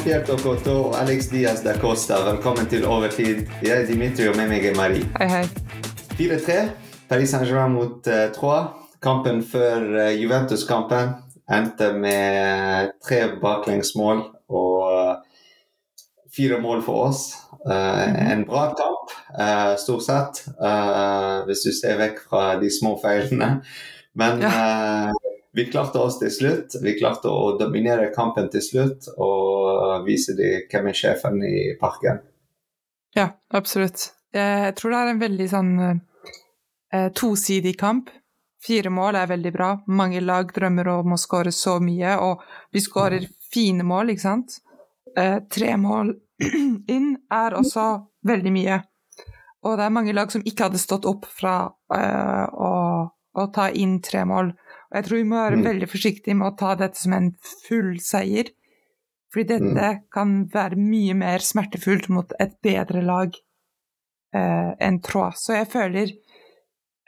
Jean-Pierre Tocoto og Alex Diaz da Costa. Velkommen til Overtid. Jeg er Dimitri, og med meg er Marie. Hei, hei. 4-3. Paris Saint-Germain mot uh, Troyes. Kampen før uh, Juventus-kampen endte med tre baklengsmål og uh, fire mål for oss. Uh, en bra kamp, uh, stort sett, uh, hvis du ser vekk fra de små feilene. Men vi klarte oss til slutt. Vi klarte å dominere kampen til slutt og vise dem hvem er sjefen i parken. Ja, absolutt. Jeg tror det er en veldig sånn tosidig kamp. Fire mål er veldig bra. Mange lag drømmer om å skåre så mye, og vi skårer fine mål, ikke sant? tre mål inn er også veldig mye. Og det er mange lag som ikke hadde stått opp fra uh, å, å, ta inn tre mål. Og jeg tror vi må være mm. veldig forsiktige med å ta dette som en full seier. Fordi dette mm. kan være mye mer smertefullt mot et bedre lag eh, enn tråd. Så jeg føler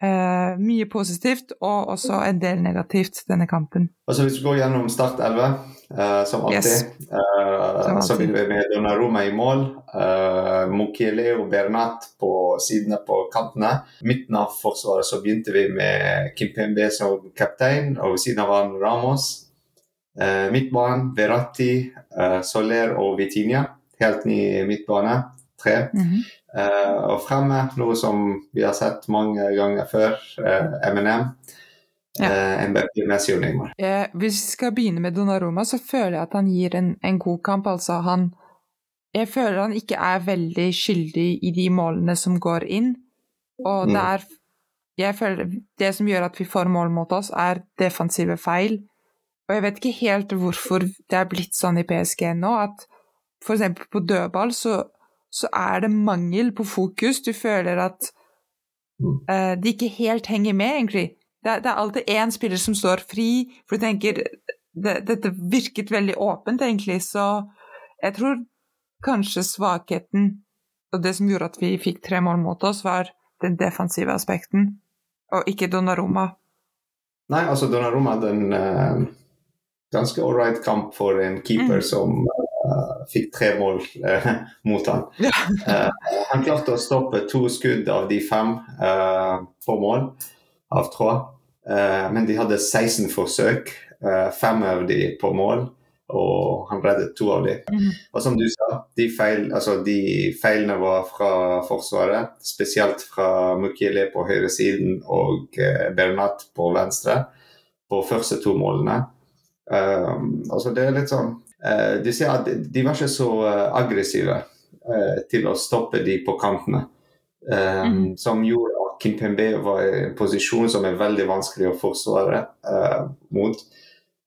eh, mye positivt og også en del negativt denne kampen. Altså Hvis vi går gjennom Start 11, eh, som alltid, yes. uh, så vil vi med Donnaroma i mål. eh, Mukiele og Bernat på sidene på kantene. Midten av forsvaret så begynte vi med Kimpembe som kaptein, og ved siden av han Ramos. Uh, midtbanen Verratti, Soler og Vitinha. Helt ny midtbane. Tre. Mm -hmm. Uh, og fremme, noe som vi har sett mange ganger før, uh, M&M. Ja. Uh, Messi og Neymar. Eh, hvis vi skal begynne med Donnaroma, så føler jeg at han gir en, en god kamp. Altså han Jeg føler han ikke er veldig skyldig i de målene som går inn. Og det mm. er Jeg føler det som gjør at vi får mål mot oss, er defensive feil. Og jeg vet ikke helt hvorfor det er blitt sånn i PSG nå, at eksempel på dødball så så er det mangel på fokus. Du føler at uh, de ikke helt henger med, egentlig. Det, det er alltid én spiller som står fri, for du tenker det, Dette virket veldig åpent, egentlig, så jeg tror kanskje svakheten og det som gjorde at vi fikk tre mål mot oss, var den defensive aspekten, og ikke Donnaroma. Nei, altså Donnaroma den uh, ganske ålreit kamp for en keeper mm. som uh, fikk tre mål uh, mot han. Uh, han klarte å stoppe to skudd av de fem på mål av tråd. men de hadde 16 forsøk, fem av de på mål, og han reddet to av de. Mm. Og som du sa, de, feil, altså de feilene var fra Forsvaret, spesielt fra Mukiele på høyresiden og Bernat på venstre, på første to målene. Altså det er litt sånn Eh, du ser at de var ikke så eh, aggressive eh, til å stoppe de på kantene. Mm. Som gjorde at Kimpembe var i en posisjon som er veldig vanskelig å forsvare mot.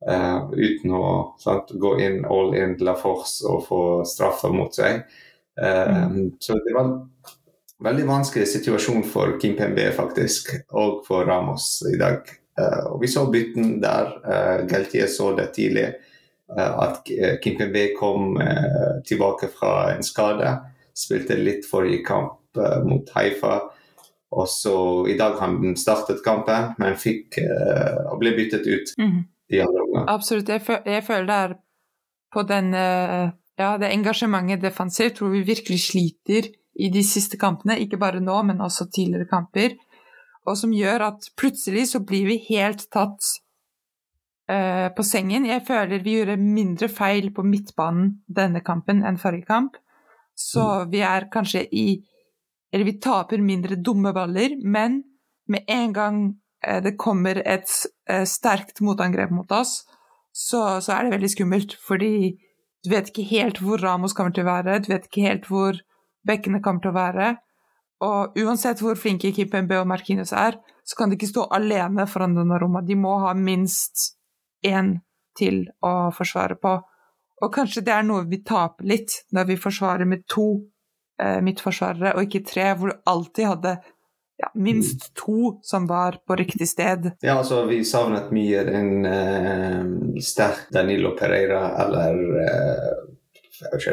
Uh, uten å sant, gå inn all in la force og få straffer mot seg. Uh, mm. Så det var en veldig vanskelig situasjon for Kim Pembe faktisk, og for Ramos i dag. Uh, og Vi så bytten der. Uh, Galtier så det tidlig. Eh, at eh, Kimpembe kom eh, tilbake fra en skade. Spilte litt forrige kamp mot Haifa. Og så I dag han startet kampen, men fikk og ble byttet ut mm. i andre omgang. Absolutt. Jeg, føl jeg, føler det er på den ja, det engasjementet defensivt hvor vi virkelig sliter i de siste kampene. Ikke bare nå, men også tidligere kamper. Og som gjør at plutselig så blir vi helt tatt uh, på sengen. Jeg føler vi gjorde mindre feil på midtbanen denne kampen enn forrige kamp. Så mm. vi er kanskje i Eller vi taper mindre dumme baller, men med en gang uh, det kommer et uh, sterkt motangrep mot oss, så, så, er det veldig skummelt. Fordi du vet ikke helt hvor Ramos kommer til å være, du vet ikke helt hvor bekkene kommer til å være. Og uansett hvor flinke Kimpembe og Markinus er, så kan de ikke stå alene foran denne rommet. De må ha minst én til å forsvare på. Og kanskje det er noe vi taper litt når vi forsvarer med to eh, midtforsvarere og ikke tre, hvor du alltid hadde ja, minst to som var på riktig sted. Ja, altså vi savnet mye en eh, sterk Danilo Pereira eller eh,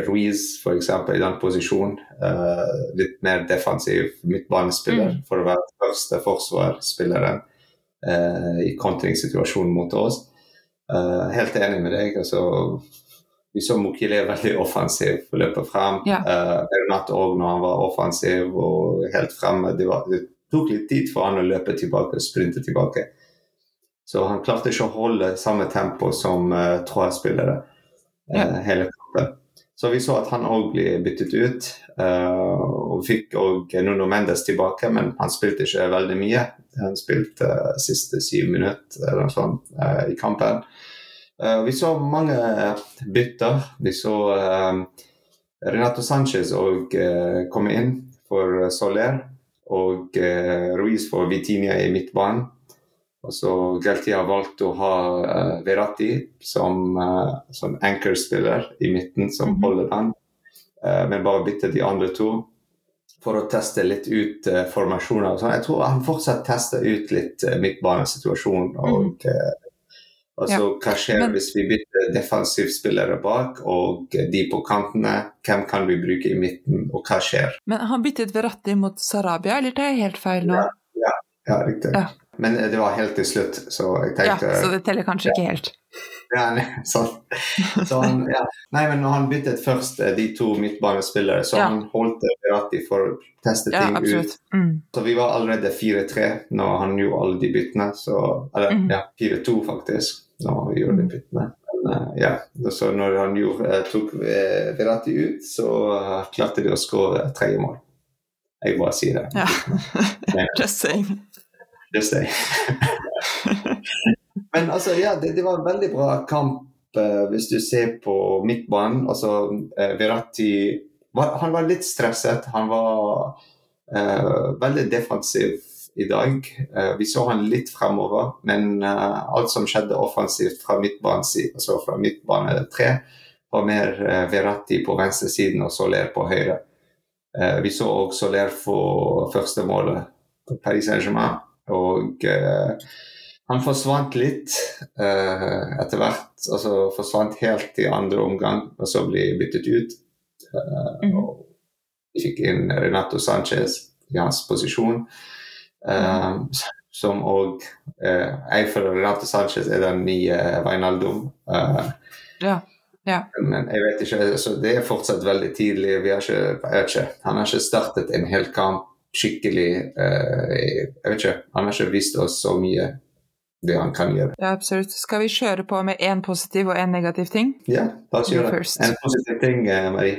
Ruiz f.eks. i den posisjonen. Uh, litt mer defensiv midtbanespiller mm. for å være første forsvarsspilleren uh, i kontringssituasjonen mot oss. Uh, helt enig med deg. altså vi så Mokile veldig offensiv og løpe frem. Ja. Uh, Renato òg når han var offensiv og helt fremme. Det, var, det, tok litt tid for han å løpe tilbake og sprinte tilbake. Så han klarte ikke å holde samme tempo som uh, Troa-spillere uh, Ja. hele kampen. Så vi så at han òg ble byttet ut. Uh, og fikk òg Nuno Mendes tilbake, men han spilte ikke veldig mye. Han spilte uh, siste syv minutter eller sånt uh, i kampen. Vi så mange bytter. Vi så Renato Sanchez òg komme inn for Soler. Og Ruiz for Vitinia i midtbanen. Og så Galtia har valgt å ha uh, Verratti som, uh, som anchor-spiller i midten, som Mhm. holder den. Uh, men bare bytte de andre to for å teste litt ut uh, formasjoner. og sånn. Jeg tror han fortsatt tester ut litt uh, midtbanesituasjonen. Og altså, hva skjer Men- hvis vi bytter defensivspillere bak og de på kantene? Hvem kan vi bruke i midten, og hva skjer? Men han byttet Verratti mot Sarabia, eller tar jeg helt feil nå? Ja, riktig. Ja. Men det var helt til slutt, så jeg tenkte Ja, så det teller kanskje ikke helt. Ja, nei, så, så han, ja. nei, men han byttet først eh, de to midtbanespillere, så Ja. han holdt Verratti for å teste Ja, ting ut. Mm. Så vi var allerede 4-3 når han gjorde alle de byttene. Så, eller mm. ja, 4-2 faktisk, når vi gjorde de byttene. Men, eh, ja, så når han gjorde, eh, tok Berati Verratti ut, så klarte de å skåre tredje mål. Jeg bare sier det. Ja. Ja. Just saying. Just det. Men altså, ja, det, det var en veldig bra kamp eh, hvis du ser på midtbanen. Altså, eh, Verratti var, Han var litt stresset. Han var eh, veldig defensiv i dag. Eh, vi så han litt fremover, men eh, alt som skjedde offensivt fra midtbanen, altså fra midtbane tre, var mer eh, Verratti på venstresiden og Soler på høyre. Eh, vi så også Soler få første målet på Paris Saint-Germain. Og eh, han forsvant litt eh, etter hvert. Altså forsvant helt i andre omgang, og så ble byttet ut. Eh, Mhm. og fikk inn Renato Sanchez i hans posisjon. Eh, som òg eh, Jeg føler Renato Sanchez er den nye Wijnaldum. Eh, Ja. ja. men jeg vet ikke, altså, det er fortsatt veldig tidlig. Vi har ikke, jeg vet ikke, han har ikke startet en hel kamp skikkelig. eh, jeg vet ikke, Han har ikke vist oss så mye det han kan gjøre. ja, absolutt. Skal vi kjøre på med én positiv og én negativ ting? Ja, la oss gjøre det. En positiv ting, eh, Marie.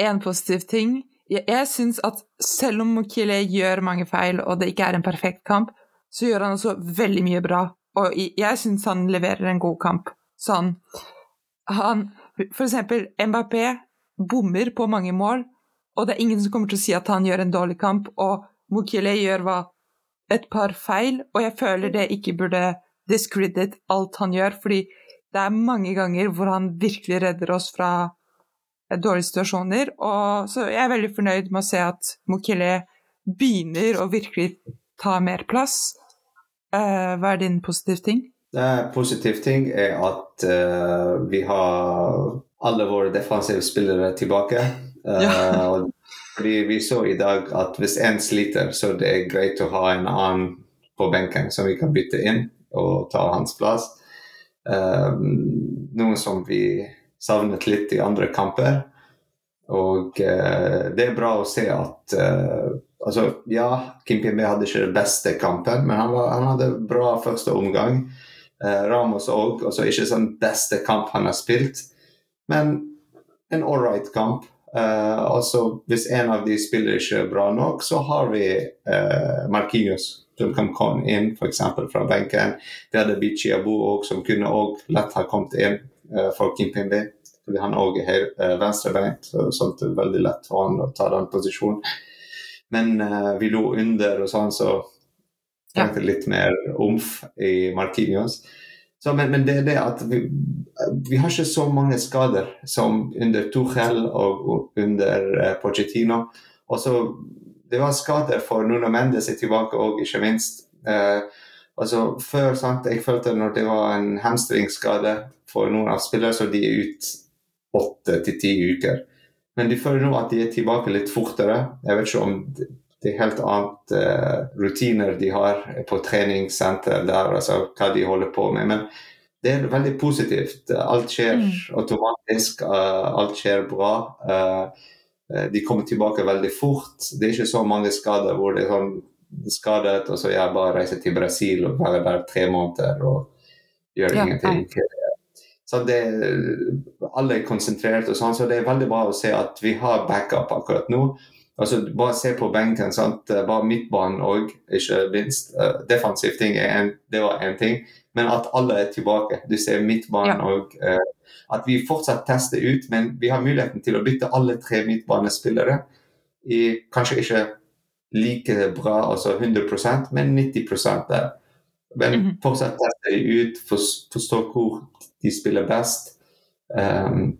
Én positiv ting. Jeg, jeg syns at selv om Mokile gjør mange feil, og det ikke er en perfekt kamp, så gjør han også veldig mye bra. Og jeg syns han leverer en god kamp. Sånn Han For eksempel Mbappé bommer på mange mål, og det er ingen som kommer til å si at han gjør en dårlig kamp, og Mokile gjør hva et par feil, og jeg føler det ikke burde discredit alt han gjør, fordi det er mange ganger hvor han virkelig redder oss fra eh, dårlige situasjoner. Og så jeg er veldig fornøyd med å se at Mokile begynner å virkelig ta mer plass. Uh, hva er din positive ting? En positiv ting er at uh, vi har alle våre defensive spillere tilbake. Ja. Uh, fordi vi så i dag at hvis én sliter, så det er greit å ha en annen på benken som vi kan bytte inn og ta hans plass. Uh, noe som vi savnet litt i andre kamper. Og uh, det er bra å se at uh, altså, Ja, Kim Pimbe hadde ikke den beste kampen, men han, var, han hadde bra første omgang. Ramos òg. Altså ikke sånn beste kamp han har spilt, men en ålreit kamp. Eh, altså, hvis en av de spiller ikke bra nok, så har vi uh, Marquinhos som kan komme inn, f.eks. fra benken. Vi hadde Bichi Abu òg, som kunne også lett ha kommet inn uh, for Kimpembe. Fordi han òg er uh, eh, venstrebeint, så sånn det er veldig lett for han å ta den posisjonen. Men uh, vi lå under og sånn, så trengte litt mer omf i Marquinhos. Så, men, men det er det at vi, vi har ikke så mange skader som under Tuchel og, og under uh, Pochettino. Og så det var skader for Nuno Mendes er tilbake òg, ikke minst. Uh, altså Før sant, jeg følte når det var en hamstringsskade for noen av spillerne, så de er ut åtte til ti uker. Men de føler nå at de er tilbake litt fortere. Jeg vet ikke om det er helt annet uh, rutiner de har på treningssenter der, altså hva de holder på med. Men det er veldig positivt. Alt skjer Mm. automatisk, uh, alt skjer bra. Eh, de kommer tilbake veldig fort. Det er ikke så mange skader hvor det er sånn skadet, og så jeg bare reiser til Brasil og være der tre måneder og gjør Ja, ingenting. Så det, alle er konsentrert og sånn, så det er veldig bra å se at vi har backup akkurat nå. Altså, bare se på benken. sant? Bare midtbanen òg, ikke minst. Eh, Defensiv ting en, det var én ting, men at alle er tilbake. Du ser midtbanen Ja. og eh, At vi fortsatt tester ut, men vi har muligheten til å bytte alle tre midtbanespillere. I, kanskje ikke like bra, altså 100% men 90 der. Men Mhm. fortsatt teste ut, for- forstå hvor de spiller best. Um,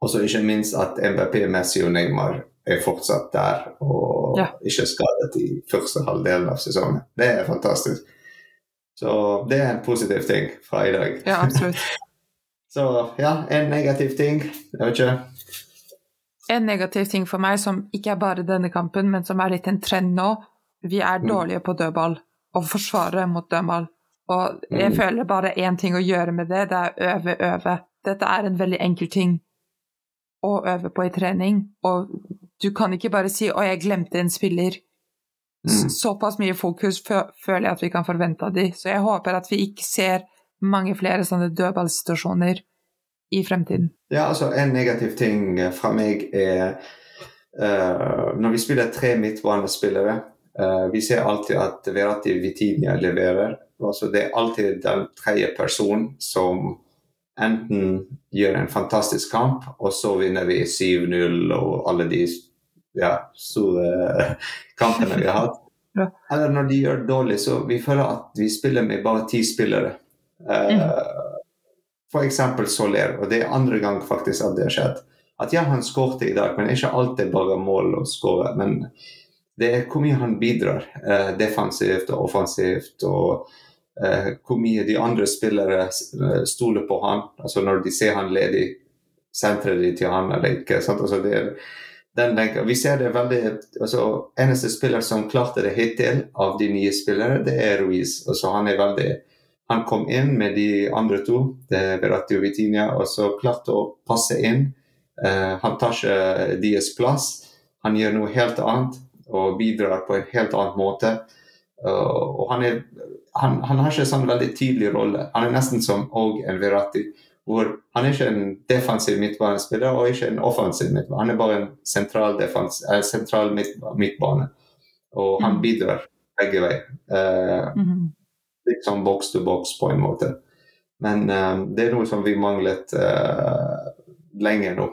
og så ikke minst at MBP, Messi og Neymar er fortsatt der og Ja. ikke skadet i første halvdelen av sesongen. Det er fantastisk. Så det er en positiv ting fra i dag. Ja, absolutt. Så ja, en negativ ting. Jeg vet ikke. En negativ ting for meg, som ikke er bare denne kampen, men som er litt en trend nå, vi er Mm. dårlige på dødball og forsvare mot dødball. Og jeg Mm. føler bare én ting å gjøre med det, det er øve, øve. Dette er en veldig enkel ting å øve på i trening, og du kan ikke bare si 'å, jeg glemte en spiller'. Mm. Såpass mye fokus føler jeg at vi kan forvente av de, så jeg håper at vi ikke ser mange flere sånne dødballsituasjoner i fremtiden. Ja, altså En negativ ting fra meg er uh, når vi spiller tre midtbanespillere uh, Vi ser alltid at Verati Vitinia leverer. Altså Det er alltid den tredje personen som enten gjør en fantastisk kamp, og så vinner vi 7-0 og alle de ja, store kampene vi har hatt. Ja. Eller når de gjør det dårlig, så vi føler at vi spiller med bare ti spillere. Uh, eksempel Soler, og det er andre gang faktisk at det har skjedd. At ja, han skårte i dag, men ikke alltid bare mål å skåre. Men det er hvor mye han bidrar uh, defensivt og offensivt, og uh, hvor mye de andre spillere eh, stoler på han. Altså når de ser han ledig, sentrer de til han eller ikke. Sant? Altså, det er, den lenka. Vi ser det veldig altså, Eneste spiller som klarte det hittil av de nye spillere, det er Ruiz. Altså, han er veldig han kom inn med de andre to, er Verratti og Vitinia, og så klarte å passe inn. Uh, han tar ikke deres plass. Han gjør noe helt annet og bidrar på en helt annen måte. Uh, og han, er, han, han har ikke en sånn veldig tydelig rolle. Han er nesten som òg en Verratti. Hvor han er ikke en defensiv midtbanespiller og ikke en offensiv midtbane. Han er bare en sentral, eh, sentral midtbane. Og han Mm. bidrar begge veier. Eh, Mhm. litt sånn box to box på en måte. Men eh, det er noe som vi manglet eh, lenge nå.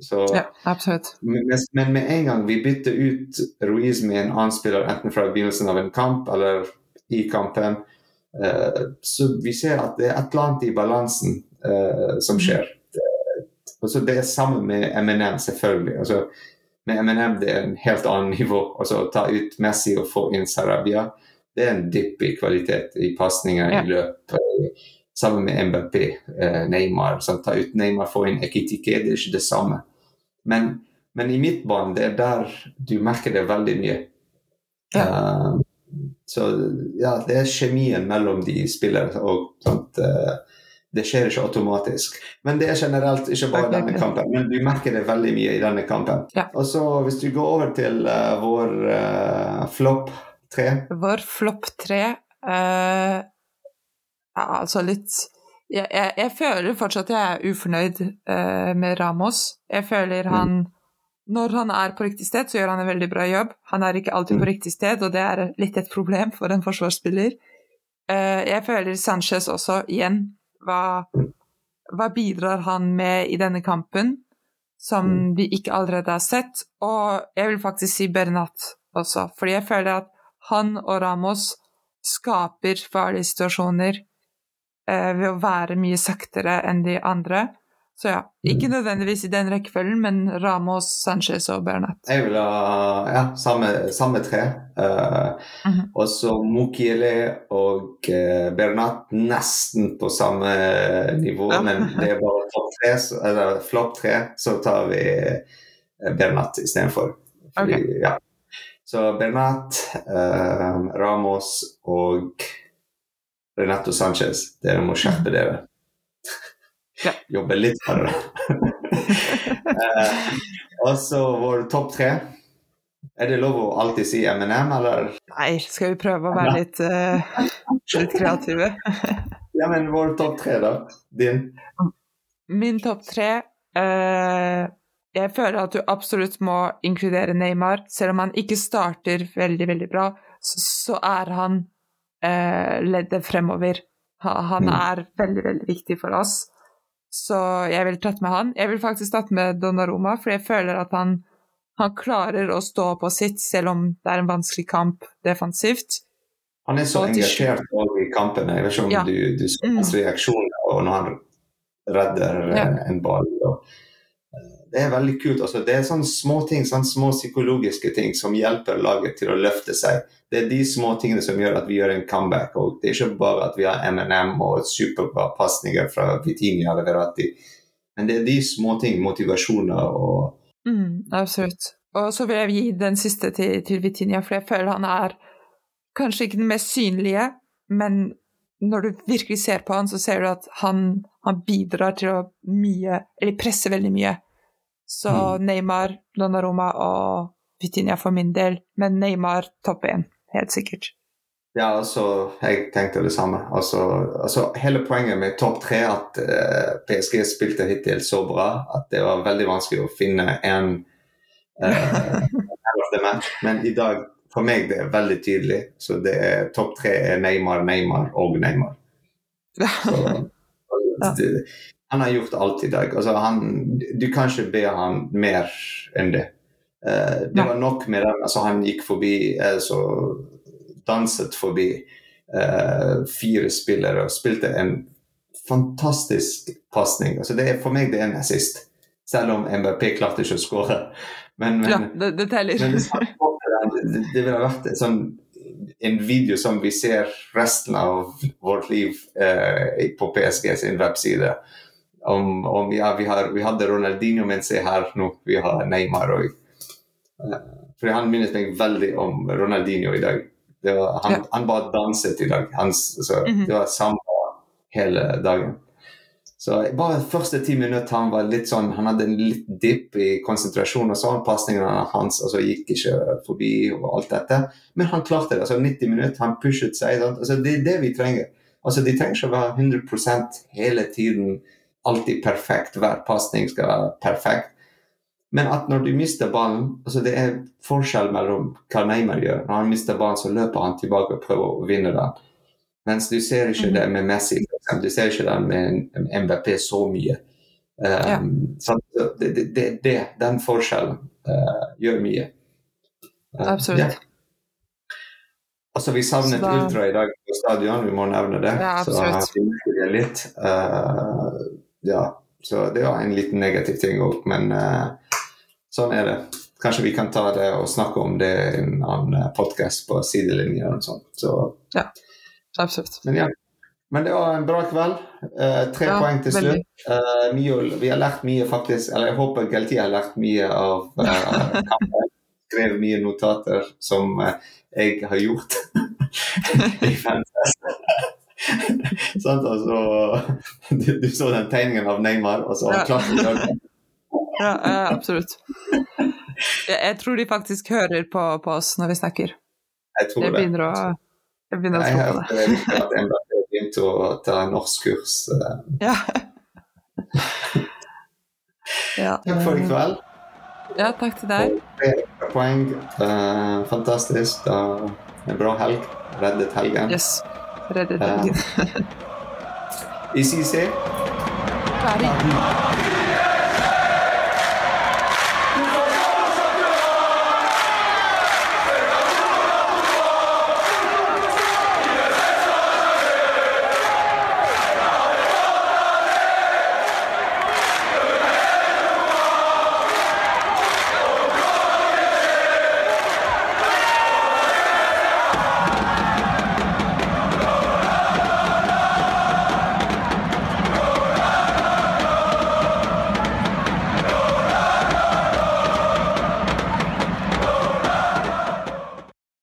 Så, Ja, absolutt. men, men med en gang vi bytter ut Ruiz med en annen spiller, enten fra begynnelsen av en kamp eller i kampen, eh, så vi ser at det er et eller annet i balansen eh, som skjer. Det, altså det er samme med MNM, selvfølgelig. Altså, med MNM det er en helt annen nivå. Altså Å ta ut Messi og få inn Sarabia, det er en dypp i kvalitet i pasninger Ja. i løp. eh, Sammen med MBP, uh, Neymar. Sånn, ta ut Neymar, få inn Ekitike, det er ikke det samme. Men, men i midtbanen, det er der du merker det veldig mye. Eh, så ja, det er kjemien mellom de spillere og sånt. eh, det skjer ikke automatisk. Men det er generelt ikke bare denne kampen. Men du merker det veldig mye i denne kampen. Ja. Og så hvis du går over til uh, vår uh, flopp tre Vår flopp tre uh, ja, Altså litt jeg, jeg, jeg føler fortsatt jeg er ufornøyd uh, med Ramos. Jeg føler han Når han er på riktig sted, så gjør han en veldig bra jobb. Han er ikke alltid på Mm. riktig sted, og det er litt et problem for en forsvarsspiller. Uh, jeg føler Sanchez også, igjen. Hva, hva bidrar han med i denne kampen, som Mm. vi ikke allerede har sett? Og jeg vil faktisk si Bernat også, fordi jeg føler at han og Ramos skaper farlige situasjoner eh, ved å være mye saktere enn de andre. Så ja, ikke nødvendigvis i den rekkefølgen, men Ramos, Sanchez og Bernat. Jeg vil ha ja, samme, samme tre. Eh, Mhm. Og så Mukiele og uh, Bernat nesten på samme nivå, Ja. men det er bare topp tre, eller flopp tre, så tar vi eh, Bernat istedenfor. Okay. Ok. ja. Så Bernat, uh, Ramos og Renato Sanchez, dere må skjerpe dere. Ja. Jobbe litt for det. eh, og så vår topp tre. Er det lov å alltid si M&M, eller? Nei, skal vi prøve å være litt, uh, litt kreative? ja, men vår topp tre, da? Din? Min topp tre uh, Jeg føler at du absolutt må inkludere Neymar. Selv om han ikke starter veldig, veldig bra, så, så er han uh, leddet fremover. Han mm. er veldig, veldig viktig for oss. Så jeg vil tatt med han. Jeg vil faktisk tatt med Donnaroma, for jeg føler at han han klarer å stå på sitt selv om det er en vanskelig kamp defensivt. Han er så engasjert i kampene. Jeg vet ikke om ja. du, du så hans reaksjon og når han redder ja. en ball. Eh, det er veldig kult. Altså, det er sånne små ting, sånne små psykologiske ting som hjelper laget til å løfte seg. Det er de små tingene som gjør at vi gjør en comeback. Og det er ikke bare at vi har MNM og superbra pasninger fra Vitinia eller Verratti, men det er de små ting, motivasjoner og Mm, absolutt. Og så vil jeg gi den siste til, til Vitinia, for jeg føler han er kanskje ikke den mest synlige, men når du virkelig ser på han, så ser du at han, han bidrar til å mye Eller presser veldig mye. Så mm. Neymar, Donnaroma og Vitinia for min del, men Neymar topp én, helt sikkert. Ja, altså, jeg tenkte det samme. Altså, altså hele poenget med topp tre at eh, PSG spilte hittil så bra at det var veldig vanskelig å finne en uh, Men i dag, for meg, det er veldig tydelig. Så det er topp tre er Neymar, Neymar og Neymar. Så, det, han har gjort alt i dag. Altså, han, du kan ikke be han mer enn det. Uh, det var nok med den. Altså, han gikk forbi altså, danset forbi uh, fire spillere og spilte en fantastisk pasning. Altså for meg det er en assist, selv om MBP klarte ikke å skåre. Men, men, ja, det, det teller. Men det, det ville vært sånn, en video som vi ser resten av vårt liv uh, på PSG sin webside. Om, om ja, vi, har, vi, hadde Ronaldinho, men se her nå, vi har Neymar òg. Uh, for han minnet meg veldig om Ronaldinho i dag. Var, han, ja. han, bare danset i dag. Han, så, mm -hmm. Det var samme hele dagen. Så bare første ti minutter han var litt sånn, han hadde en litt dipp i konsentrasjon. og så Pasningene hans altså, gikk ikke forbi og alt dette. Men han klarte det. altså 90 minutter, han pushet seg. Altså, det er det vi trenger. Altså, De trenger ikke å være 100% hele tiden, alltid perfekt. Hver pasning skal være perfekt. Men at når du mister ballen altså Det er forskjell mellom hva Neymar gjør. Når han mister ballen, så løper han tilbake og prøver å vinne den. Mens du ser ikke det med Messi, du ser ikke det med MBP så mye. Um, ja. så det, det, det, den forskjellen uh, gjør mye. Uh, Absolutt. Ja. Altså, vi savnet da... Ultra i dag på stadion, vi må nevne det. Ja, absolutt. så vi merker det litt. Uh, ja, så det var en liten negativ ting òg, men sånn er det. Kanskje vi kan ta det og snakke om det i en annen eh, podkast på sidelinjen og sånt. Så, ja, absolutt. Men ja. Men det var en bra kveld. Uh, tre ja, poeng til slutt. Uh, mye, vi har lært mye, faktisk. Eller jeg håper Galti har lært mye av uh, kampen. Skrevet mye notater som jeg har gjort. sånn, altså, du, du, så den tegningen av Neymar, og så ja. klarte ja, absolutt. Jeg, jeg, tror de faktisk hører på, på, oss når vi snakker. Jeg tror jeg begynner det. Å, jeg begynner å tro på det. Jeg at Mbappé begynte å ta norskkurs. Eh. Ja. ja. Takk for i kveld. Ja, takk til deg. Poeng. Uh, fantastisk. En bra helg. Reddet helgen. Yes. Reddet helgen. Uh, ICC. Ferdig.